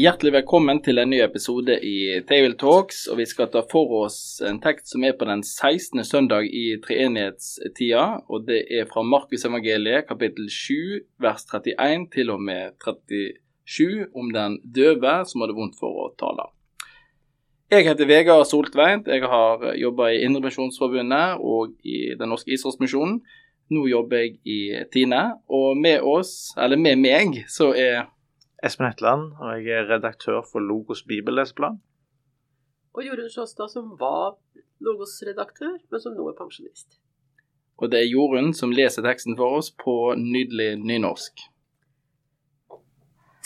Hjertelig velkommen til en ny episode i Table Talks, og vi skal ta for oss en tekst som er på den 16. søndag i treenighetstida, og det er fra Markus evangeliet kapittel 7 vers 31 til og med 37 om den døve som hadde vondt for å tale. Jeg heter Vegard Soltveit, jeg har jobba i Indremisjonsforbundet og i Den norske Israelsmisjonen. Nå jobber jeg i Tine, og med oss, eller med meg, så er Espen Hetland, og jeg er redaktør for Logos bibelleseplan. Og Jorunn Sjåstad, som var Logos-redaktør, men som nå er pensjonist. Og det er Jorunn som leser teksten for oss på nydelig nynorsk.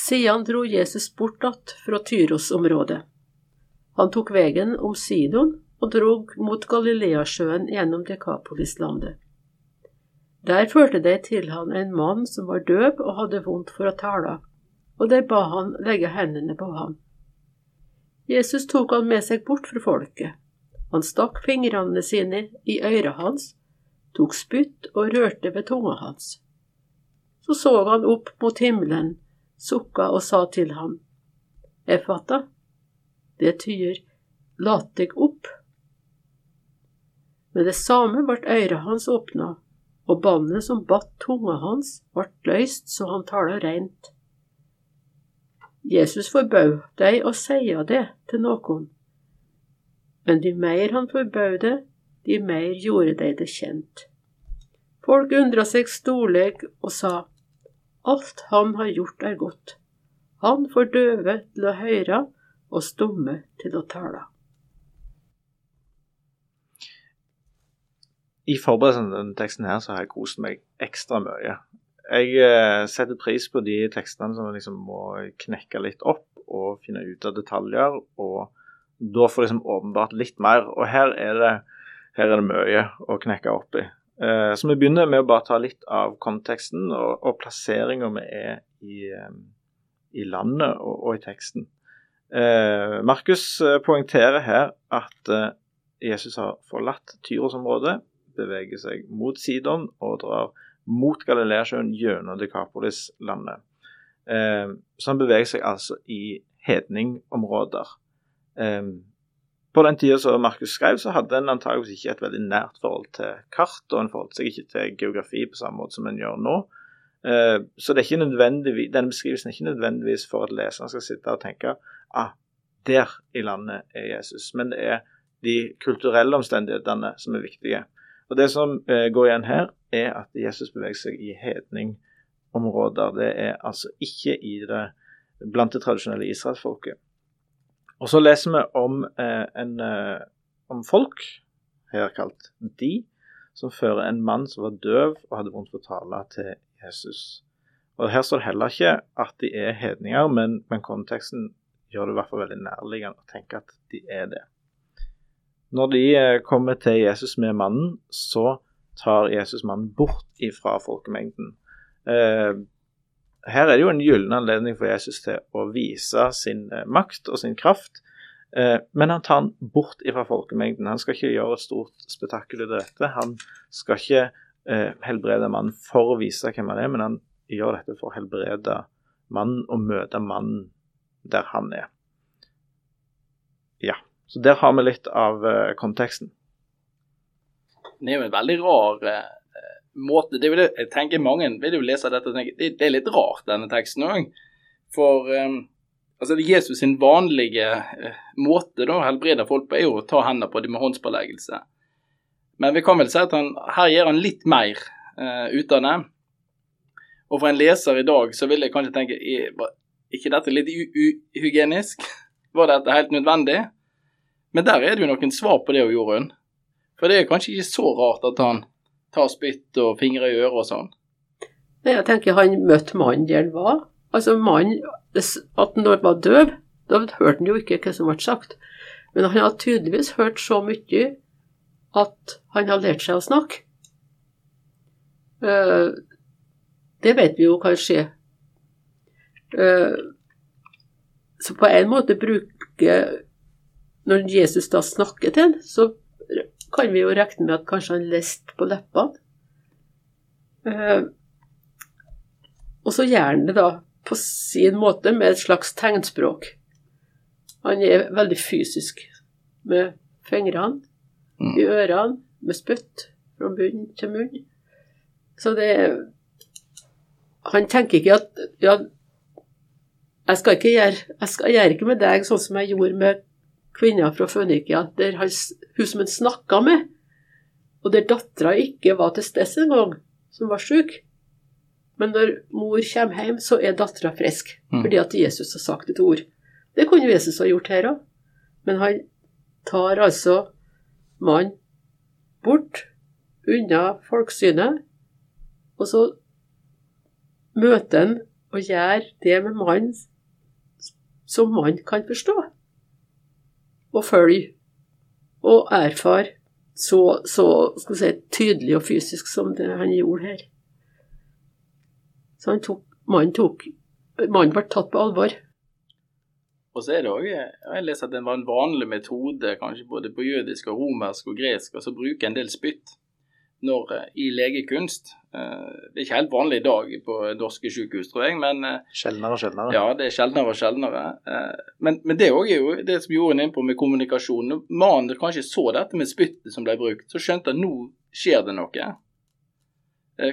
Siden dro Jesus bort att fra Tyros-området. Han tok veien om Sidon og drog mot Galileasjøen gjennom Dekapolislandet. Der førte de til han en mann som var døv og hadde vondt for å tale og de ba han legge hendene på ham. Jesus tok han med seg bort fra folket. Han stakk fingrene sine i øret hans, tok spytt og rørte ved tunga hans. Så så han opp mot himmelen, sukka og sa til ham, Efata, det tyder lat deg opp. Med det samme ble øret hans åpna, og bandet som batt tunga hans, ble løst så han tala reint. Jesus forbød deg å seie det til noen, men de mer han forbød det, de mer gjorde de det kjent. Folk undra seg storleg og sa, alt han har gjort er godt, han får døve til å høre og stumme til å tale. I forberedelsen til denne teksten her så har jeg kost meg ekstra mye. Jeg eh, setter pris på de tekstene som liksom må knekke litt opp og finne ut av detaljer. Og da får liksom åpenbart litt mer. Og her er det, her er det mye å knekke opp i. Eh, så vi begynner med å bare ta litt av konteksten og, og plasseringa vi er i, eh, i landet og, og, i teksten. Markus poengterer her at Jesus har forlatt Tyros-området, beveger seg mot Sidon og drar mot Galileasjøen gjennom Dekapolis-landet. Eh, så han beveger seg altså i hedningområder. Eh, på den tida som Markus skrev, så hadde en antageligvis ikke et veldig nært forhold til kart, og en forholdt seg ikke til geografi på samme måte som en gjør nå. Eh, så det denne beskrivelsen er ikke nødvendigvis for at leseren skal sitte og tenke ah, der i landet er Jesus. Men det er de kulturelle omstendighetene som er viktige. Og Det som eh, går igjen her, er at Jesus beveger seg i hedningområder. Det er altså ikke i det blant det tradisjonelle israelsfolket. Og så leser vi om, eh, en, eh, om folk, her kalt de, som fører en mann som var døv og hadde vondt for å tale til Jesus. Og Her står det heller ikke at de er hedninger, men, men konteksten gjør det i hvert fall veldig nærliggende å tenke at de er det. Når de eh, kommer til Jesus med mannen, så tar Jesus mannen bort ifra folkemengden. Eh, her er det jo en gyllen anledning for Jesus til å vise sin eh, makt og sin kraft. Eh, men han tar han bort ifra folkemengden. Han skal ikke gjøre et stort spetakkel ut av dette. Han skal ikke helbrede mannen for å vise hvem han er, men han gjør dette for å helbrede mannen og møte mannen der han er. Ja, så der har vi litt av konteksten det er jo en veldig rar eh, måte det vil, Jeg tenker mange vil jo lese dette og tenke det, det er litt rart, denne teksten òg. For um, altså Jesus sin vanlige uh, måte å helbrede folk på, er jo å ta hendene på dem med håndspåleggelse. Men vi kan vel si at han, her gjør han litt mer uh, ut av det. Og for en leser i dag så vil jeg kanskje tenke er ikke dette litt uhygienisk? Var dette helt nødvendig? Men der er det jo noen svar på det, Jorunn. For det er kanskje ikke så rart at han tar spytt og fingre i øret og sånn. Nei, jeg tenker han møtte mannen der han var. Altså, mannen At han var døv, da hørte han jo ikke hva som ble sagt. Men han har tydeligvis hørt så mye at han har lært seg å snakke. Eh, det vet vi jo kan skje. Eh, så på en måte bruker Når Jesus da snakker til ham, så kan vi jo regne med at kanskje han leste på leppene. Eh, og så gjør han det da på sin måte med et slags tegnspråk. Han er veldig fysisk med fingrene Mm. i ørene, med spytt fra bunn til munn. Så det Han tenker ikke at ja, jeg skal ikke gjøre jeg skal gjøre ikke med deg sånn som jeg gjorde med kvinna fra Fønikia, der han, hun som han snakka med, og der dattera ikke var til stede engang, som var sjuk. Men når mor kommer hjem, så er dattera frisk, Mm. fordi at Jesus har sagt et ord. Det kunne Jesus ha gjort her òg, men han tar altså mannen bort, unna folksynet, og så møter han og gjør det med mannen som mannen kan forstå, og følge, og erfare så, så si, tydelig og fysisk som det han gjorde her. Så tok, mannen tok Mannen ble tatt på alvor. Og så er det òg Jeg lest at det var en vanlig metode kanskje både på jødisk og romersk og gresk altså bruke en del spytt når, eh, i legekunst. Eh, Det er ikke helt vanlig i dag på norske sykehus, tror jeg, men eh, Sjeldnere og sjeldnere. ja, det er sjeldnere og sjeldnere. Men, men det er jo det som gjorde en innpå med kommunikasjon. Når mannen kanskje så dette med spyttet som ble brukt, så skjønte han nå skjer det noe.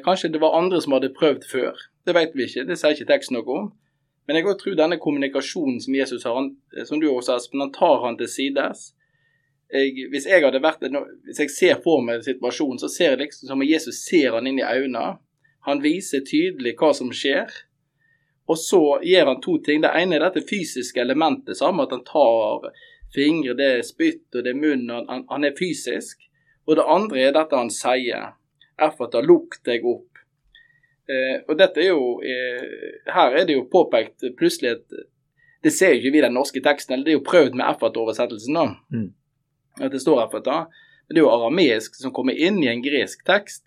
Kanskje det var andre som hadde prøvd før. Det vet vi ikke, det sier ikke teksten noe om. Men jeg tror denne kommunikasjonen som Jesus har, som du også Espen, han tar han til sides. Jeg, hvis jeg hadde vært hvis jeg ser på meg situasjonen, så ser jeg liksom som om Jesus ser han inn i øynene. Han viser tydelig hva som skjer. Og så gjør han to ting. Det ene er dette fysiske elementet, samme at han tar fingre, det er spytt og det er munn, han, han, er fysisk. Og det andre er dette han sier. Erfata, lukk deg opp. Eh, og dette er jo eh, Her er det jo påpekt plutselig at Det ser jo ikke vi den norske teksten, eller det er jo prøvd med Erfat-oversettelsen, da. Mm. At det står her for et annet. Men det er jo arameisk som kommer inn i en gresk tekst.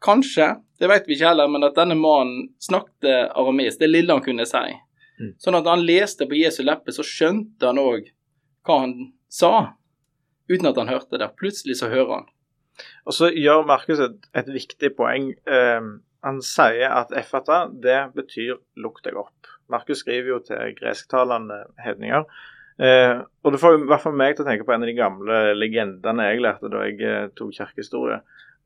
Kanskje, det vet vi ikke heller, men at denne mannen snakket arameisk, det lille han kunne si. Mm. Sånn at han leste på Jesu leppe, så skjønte han òg hva han sa, uten at han hørte det. Plutselig så hører han. Og så gjør Markus et, et viktig poeng. Eh, han sier at effata, det betyr 'lukk deg opp'. Markus skriver jo til gresktalende hedninger. Eh, og det får i hvert fall meg til å tenke på en av de gamle legendene jeg lærte da jeg eh, tok kirkehistorie,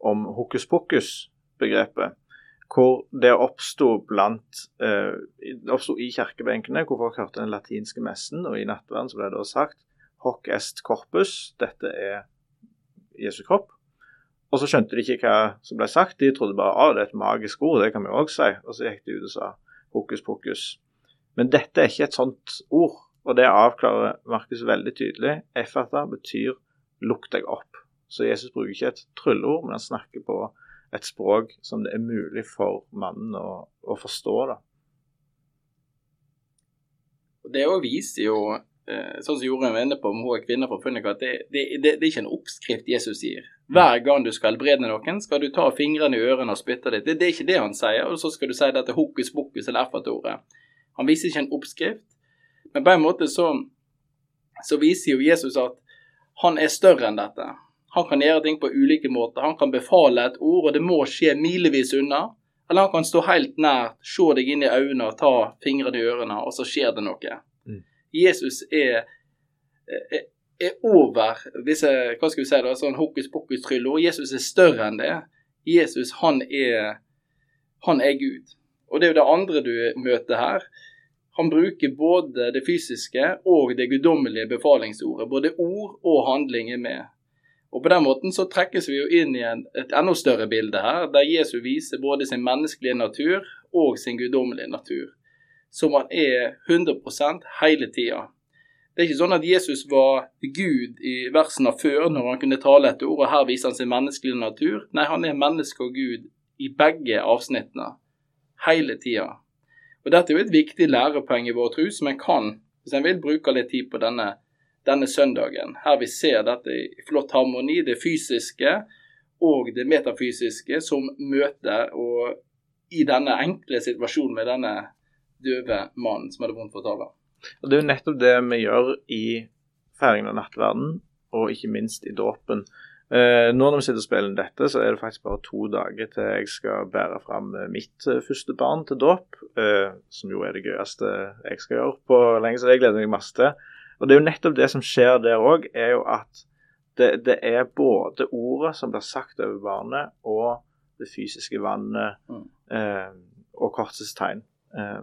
om hokus pokus-begrepet. Hvor det oppsto blant eh, oppsto i kirkebenkene, hvor folk hørte den latinske messen, og i nattverden så ble det da sagt hoc est corpus, dette er Jesu kropp. Og så skjønte de ikke hva som ble sagt. De trodde bare at det er et magisk ord, det kan vi òg si. Og så gikk de ut og sa hokus pokus. Men dette er ikke et sånt ord, og det avklarer Markus veldig tydelig. Effata betyr lukk deg opp. Så Jesus bruker ikke et trylleord, men han snakker på et språk som det er mulig for mannen å, å forstå. da. Det òg viser jo, eh, sånn som Jorunn var inne på om hun er kvinne fra Funnika, at det, det, det, det er ikke en oppskrift Jesus gir. Hver gang du skal helbrede noen, skal du ta fingrene i ørene og spytte litt. Det er ikke det han sier. Og så skal du si dette hokus pokus eller F-ordet. Han viser ikke en oppskrift, men på en måte så, så viser jo Jesus at han er større enn dette. Han kan gjøre ting på ulike måter. Han kan befale et ord, og det må skje milevis unna. Eller han kan stå helt nært, se deg inn i øynene og ta fingrene i ørene, og så skjer det noe. Mm. Jesus er, er, er over disse hva skal vi si da, sånn hokus pokus-tryllord. Jesus er større enn det. Jesus, han er, han er Gud. Og det er jo det andre du møter her. Han bruker både det fysiske og det guddommelige befalingsordet. Både ord og handling er med. Og På den måten så trekkes vi jo inn i et enda større bilde her, der Jesus viser både sin menneskelige natur og sin guddommelige natur. Som han er 100% hele tida. Det er ikke sånn at Jesus var Gud i versene før, når han kunne tale et ord, og her viser han sin menneskelige natur. Nei, han er menneske og Gud i begge avsnittene. Hele tida. Og Dette er jo et viktig lærepoeng i vår tro, som en kan, hvis en vil, bruke litt tid på denne, denne søndagen. Her vi ser dette i flott harmoni, det fysiske og det metafysiske som møter, og i denne enkle situasjonen med denne døve mannen som hadde vondt for å tale. Og Det er jo nettopp det vi gjør i feiringen av nattverden, og ikke minst i dåpen. Eh, nå når vi sitter og spiller dette, så er det faktisk bare to dager til jeg skal bære fram mitt eh, første barn til dåp. Eh, som jo er det gøyeste jeg skal gjøre på lenge, så det gleder jeg meg masse til. Og det er jo nettopp det som skjer der òg, er jo at det, det, er både ordet som blir sagt over barnet, og det fysiske vannet mm. eh, og korsets tegn. Eh,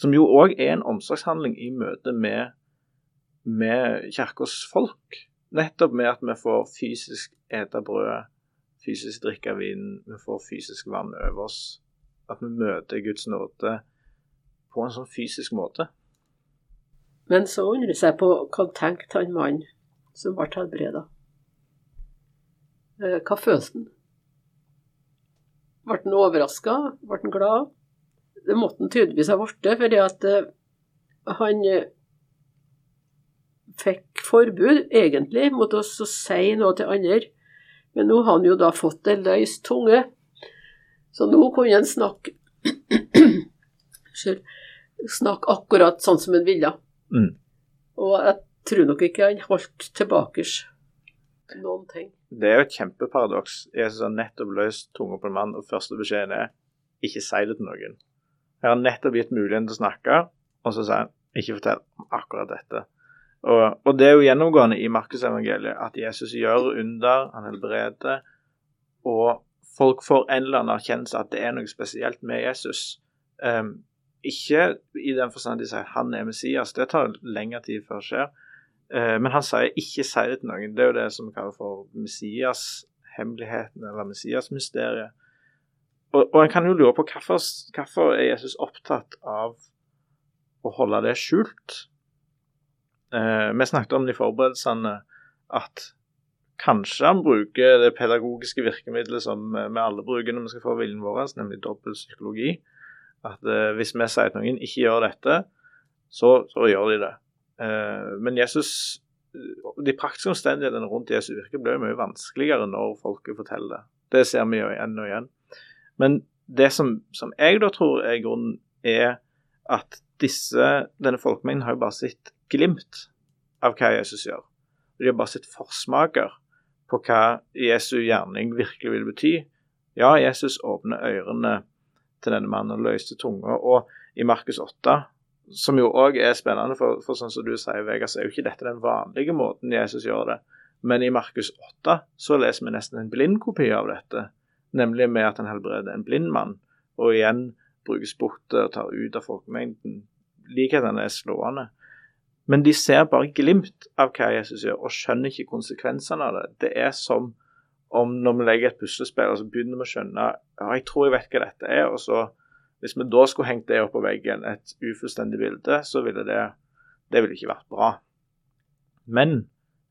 som jo òg er en omsorgshandling i møte med, med kirkas folk. Nettopp med at vi får fysisk ete brød, fysisk drikke vin, vi får fysisk vann over oss. At vi møter Guds nåde på en sånn fysisk måte. Men så undrer jeg på hva tenkte han mannen som ble helbreda? Eh, hva følte han? Ble han overraska? Ble han glad? Det måtte han tydeligvis ha blitt, fordi at uh, han uh, fikk forbud, egentlig, mot å si noe til andre. Men nå har han jo da fått ei løs tunge, så nå kunne han snakke snakke akkurat sånn som han ville. Mm. Og jeg tror nok ikke han holdt tilbake noen ting. Det er jo et kjempeparadoks. Jeg har nettopp løst tunga på en mann, og første beskjeden er ikke si det til noen. Jeg har nettopp gitt muligheten til å snakke, og så sier han ikke fortell om akkurat dette. Og, og det er jo gjennomgående i Markusevangeliet at Jesus gjør under, han helbreder, og folk får en eller annen erkjennelse at det er noe spesielt med Jesus. Um, ikke i den forstand de sier han er Messias, det tar lengre tid før det skjer. Uh, men han sier ikke si det til noen. Det er jo det som vi kaller for Messias-hemmeligheten, eller Messias-mysteriet. Og, og en kan jo lure på hvorfor, hvorfor er Jesus opptatt av å holde det skjult? Eh, vi snakket om det i forberedelsene at kanskje han bruker det pedagogiske virkemidlet som vi alle bruker når vi skal få viljen vår, nemlig dobbel psykologi. At eh, hvis vi sier at noen ikke gjør dette, så, så gjør de det. Eh, men Jesus, de praktiske omstendighetene rundt Jesu virke blir jo mye vanskeligere når folket forteller det. Det ser vi jo igjen og igjen. Men det som, som jeg da tror er grunnen, er at disse, denne folkemengden har jo bare sett glimt av hva Jesus gjør. De har bare sett forsmaker på hva Jesu gjerning virkelig vil bety. Ja, Jesus åpner ørene til denne mannen og løste tunga. Og i Markus 8, som jo òg er spennende, for, for, sånn som du sier, Vegard, så er jo ikke dette den vanlige måten Jesus gjør det. Men i Markus 8 så leser vi nesten en blind kopi av dette nemlig med at han helbreder en blind mann, og igjen bruker borte og tar ut av folkemengden. Likheten er slående. Men de ser bare glimt av hva Jesus gjør, og skjønner ikke konsekvensene av det. Det er som om når vi legger et puslespill, og så begynner vi å skjønne ja, jeg tror jeg vet hva dette er, og så hvis vi da skulle hengt det opp på veggen, et ufullstendig bilde, så ville det, det ville ikke vært bra. Men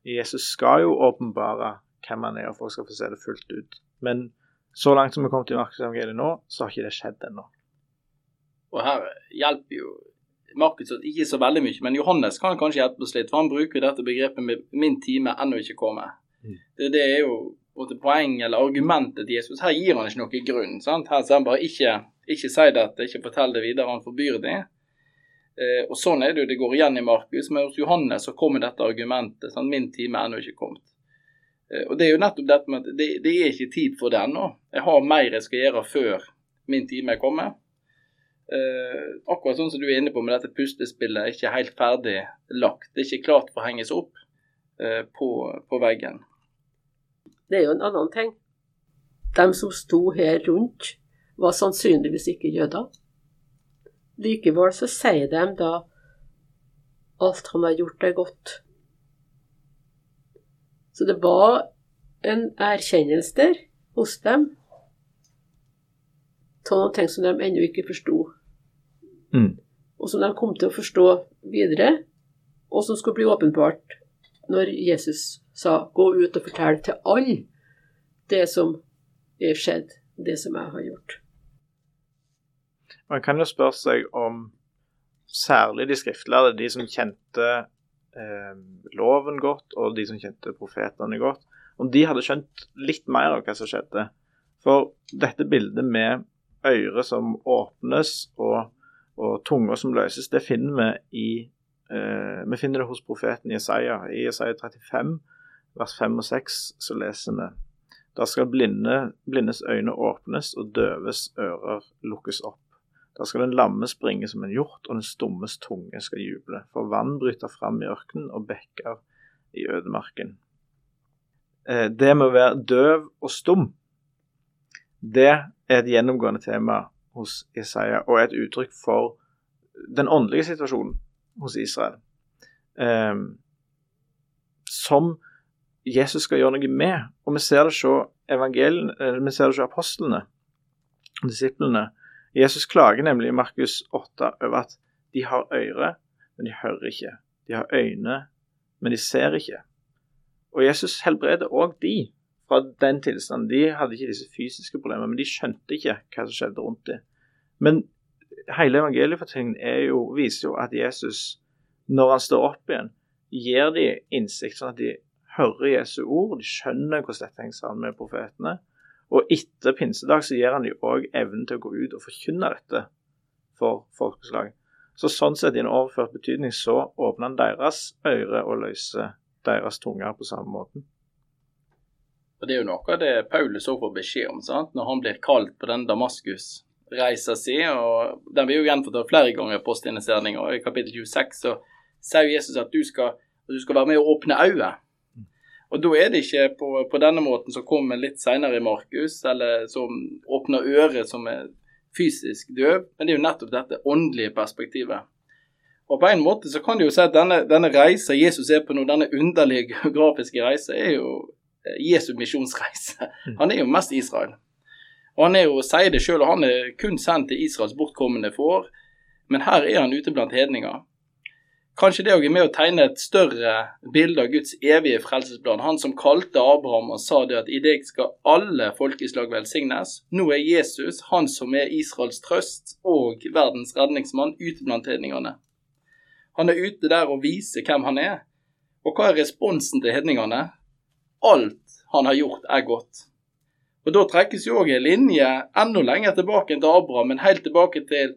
Jesus skal jo åpenbare hvem han er, og folk skal få se det fullt ut. Men så langt som vi kom til Markusevangeliet nå, så har ikke det skjedd ennå. Og her hjelper jo Markus ikke så veldig mye, men Johannes kan kanskje hjelpe oss litt. For han bruker dette begrepet med 'min time ennå ikke komme'. Mm. Det, det, er jo både poeng eller argumentet til Jesus. Her gir han ikke noe grunn. sant? Her sier han bare ikke, ikke si dette, ikke fortell det videre, han forbyr det. Eh, og Sånn er det jo det går igjen i Markus, men hos Johannes så kommer dette argumentet. Sant? 'Min time er ennå ikke kommet'. Eh, og Det er jo nettopp dette med at det, det er ikke tid for det ennå. Jeg har mer jeg skal gjøre før min time er kommet. Eh, akkurat sånn som du er inne på med dette puslespillet er ikke helt ferdig lagt. Det er ikke klart for å henges opp eh, på, på, veggen. Det er jo en annen ting. De som sto her rundt, var sannsynligvis ikke jøder. Likevel så sier de da alt han har gjort, er godt. Så det var en erkjennelse der hos dem av noen ting som de ennå ikke forsto. Mm. Og som de kom til å forstå videre, og som skulle bli åpenbart når Jesus sa 'gå ut og fortell til alle det som er skjedd, det som jeg har gjort'. Man kan jo spørre seg om særlig de skriftlærde, de som kjente eh, loven godt, og de som kjente profetene godt, om de hadde skjønt litt mer av hva som skjedde. For dette bildet med øret som åpnes og, og tunga som løses, det finner vi i eh, Vi finner det hos profeten Jesaja. I Jesaja 35, vers 5 og 6, så leser vi da skal blinde, blindes øyne åpnes og døves ører lukkes opp. Da skal den lamme springe som en hjort, og den stummes tunge skal juble. For vann bryter fram i ørkenen og bekker i ødemarken. Eh, det med å være døv og stum, det er et gjennomgående tema hos Isaiah, og et uttrykk for den åndelige situasjonen hos Israel. Um, som Jesus skal gjøre noe med. Og vi ser det hos vi ser det hos apostlene, disiplene. Jesus klager nemlig i Markus 8 over at de har øre, men de hører ikke. De har øyne, men de ser ikke. Og Jesus helbreder òg de fra den tilstanden. De hadde ikke disse fysiske problemene, men de skjønte ikke hva som skjedde rundt dem. Men hele evangeliefortellingen jo, viser jo at Jesus, når han står opp igjen, gir de innsikt, sånn at de hører Jesu ord, de skjønner hvordan dette henger sammen med profetene. Og etter pinsedag så gir han dem òg evnen til å gå ut og forkynne dette for folkeslag. Så sånn sett i en overført betydning så åpner han deres øre og løser deres tunger på samme måten. Og Det er jo noe av det Paulus òg får beskjed om, sant? når han blir kalt på den Damaskus-reisa si. og Den blir jo gjenfortalt flere ganger i og I kapittel 26 så sier Jesus at du skal, at du skal være med og åpne øyet. og da er det ikke på, på denne måten som kommer litt senere i Markus, eller som åpner øret som er fysisk døv, men det er jo nettopp dette åndelige perspektivet. Og på en måte så kan du jo si at denne, denne reisa Jesus er på nå, denne underlige geografiske reisa, er jo Jesu misjonsreise. Mm. Han er jo mest Israel. Og han er jo, sier det sjøl, han er kun sendt til Israels bortkommende får, men her er han ute blant hedninger. Kanskje det òg er med å tegne et større bilde av Guds evige frelsesplan. Han som kalte Abraham og sa det at i deg skal alle folkeslag velsignes. Nå er Jesus, han som er Israels trøst og verdens redningsmann, ute blant hedningene. Han er ute der og viser hvem han er. Og hva er responsen til hedningene? Alt han har gjort, er godt. Og Da trekkes jo òg en linje enda lenger tilbake til Abraham, men helt tilbake til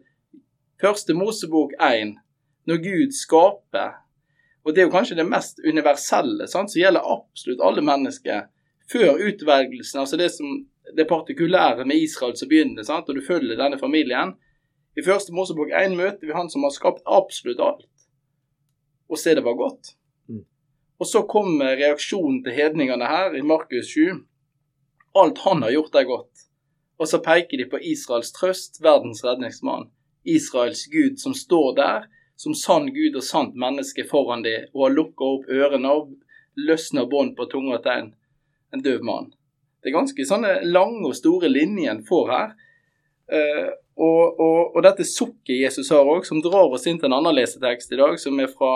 første Mosebok 1 når Gud skaper. Og det er jo kanskje det mest universelle sant, som gjelder absolutt alle mennesker før utvelgelsen. Altså det, som, det partikulære med Israel som begynner, sant, og du følger denne familien. I første Mosebok 1 møter vi han som har skapt absolutt alt, og se det var godt. Og så kommer reaksjonen til hedningene her i Markus 7. Alt han har gjort, er godt. Og så peker de på Israels trøst, verdens redningsmann. Israels Gud som står der som sann Gud og sant menneske foran de, og har lukka opp ørene og løsna bånd på tunga og tegn. En døv mann. Det er ganske sånne lange og store linjer en får her. Uh, og, og, og, dette sukket Jesus har òg, som drar oss inn til en annen lesetekst i dag, som er fra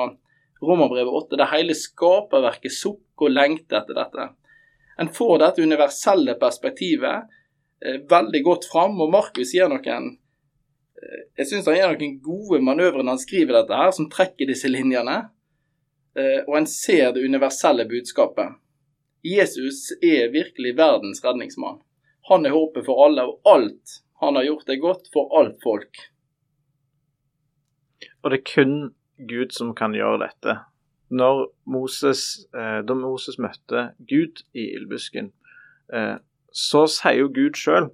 Romerbrevet 8, det hele skaperverket sukker og lengter etter dette. En får dette universelle perspektivet eh, veldig godt fram, og Markus gir noen jeg syns han gjør noen gode manøvrer når han skriver dette, her, som trekker disse linjene. Eh, og en ser det universelle budskapet. Jesus er virkelig verdens redningsmann. Han er håpet for alle, og alt han har gjort, er godt for alt folk. Og det er kun Gud som kan gjøre dette. Når Moses, eh, da Moses møtte Gud i ildbusken, eh, så sier jo Gud sjøl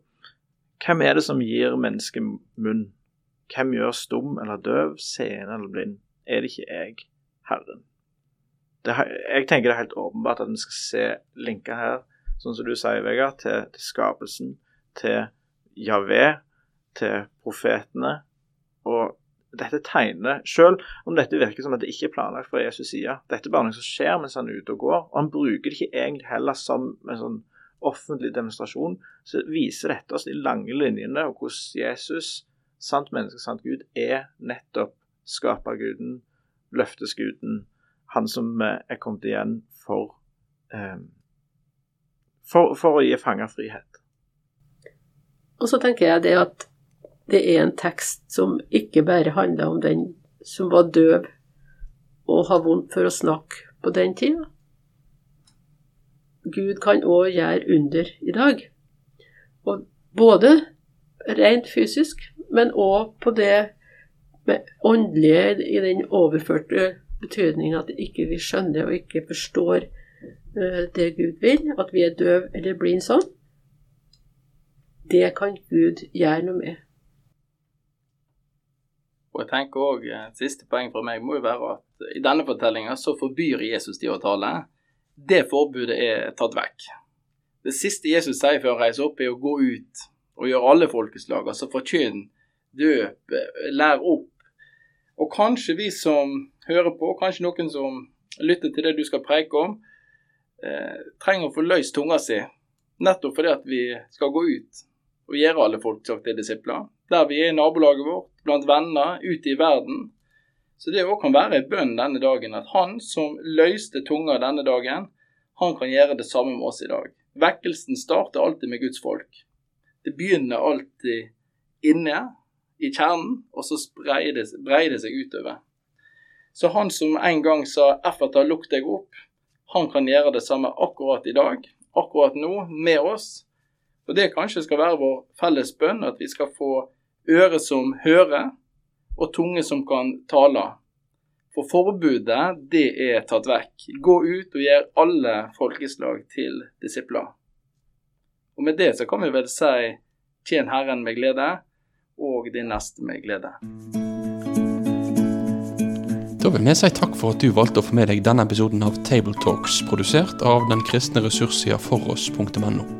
hvem er det som gir mennesket munn? Hvem gjør stum eller døv, seende eller blind? Er det ikke jeg, Herren? Det, jeg tenker det er helt åpenbart at vi skal se linker her, sånn som du sier, Vegard, til, til skapelsen, til Javé, til profetene. Og dette tegner, selv om dette virker som at det ikke er planlagt fra Jesus' side, dette er bare noe som skjer mens han er ute og går. og Han bruker det ikke egentlig heller som en sånn offentlig demonstrasjon, så viser dette oss de lange linjene og hvordan Jesus sant menneske, sant Gud, er nettopp skaperguden, løftesguden, han som eh, er kommet igjen for, um, for, for å gi fanger frihet. Og så tenker jeg det at det er en tekst som ikke bare handler om den som var døv og har vondt for å snakke på den tida. Gud kan òg gjøre under i dag. Og både rent fysisk, men òg på det åndelige i den overførte betydning at ikke vi skjønner og ikke forstår uh, det Gud vil, at vi er døv eller blind sånn. Det kan Gud gjøre noe med. Og jeg tenker også, eh, siste poeng fra meg må jo være at i denne fortellinga så forbyr Jesus de å tale. Det forbudet er tatt vekk. Det siste Jesus sier før han reiser opp, er å gå ut og gjøre alle folkeslag. Altså forkynn, døp, lær opp. Og kanskje vi som hører på, kanskje noen som lytter til det du skal preike om, eh, trenger å få løst tunga si. Nettopp fordi at vi skal gå ut og gjøre alle folkeslag til disipler. Der vi er i nabolaget vårt, blant venner, ute i verden. Så det òg kan være en bønn denne dagen at han som løste tunga denne dagen, han kan gjøre det samme med oss i dag. Vekkelsen starter alltid med Guds folk. Det begynner alltid inne, i kjernen, og så breier det, seg utover. Så han som en gang sa 'Effata, lukk deg opp', han kan gjøre det samme akkurat i dag, akkurat nå, med oss. Og det kanskje skal være vår felles bønn, at vi skal få øre som hører, og tunge som kan tale. For forbudet, det er tatt vekk. Gå ut og gjør alle folkeslag til disipler. Og med det så kan vi vel si tjen Herren med glede, og din neste med glede. Da vil vi si takk for at du valgte å få med deg denne episoden av Tabletalks, produsert av den kristne ressurssida foross.no.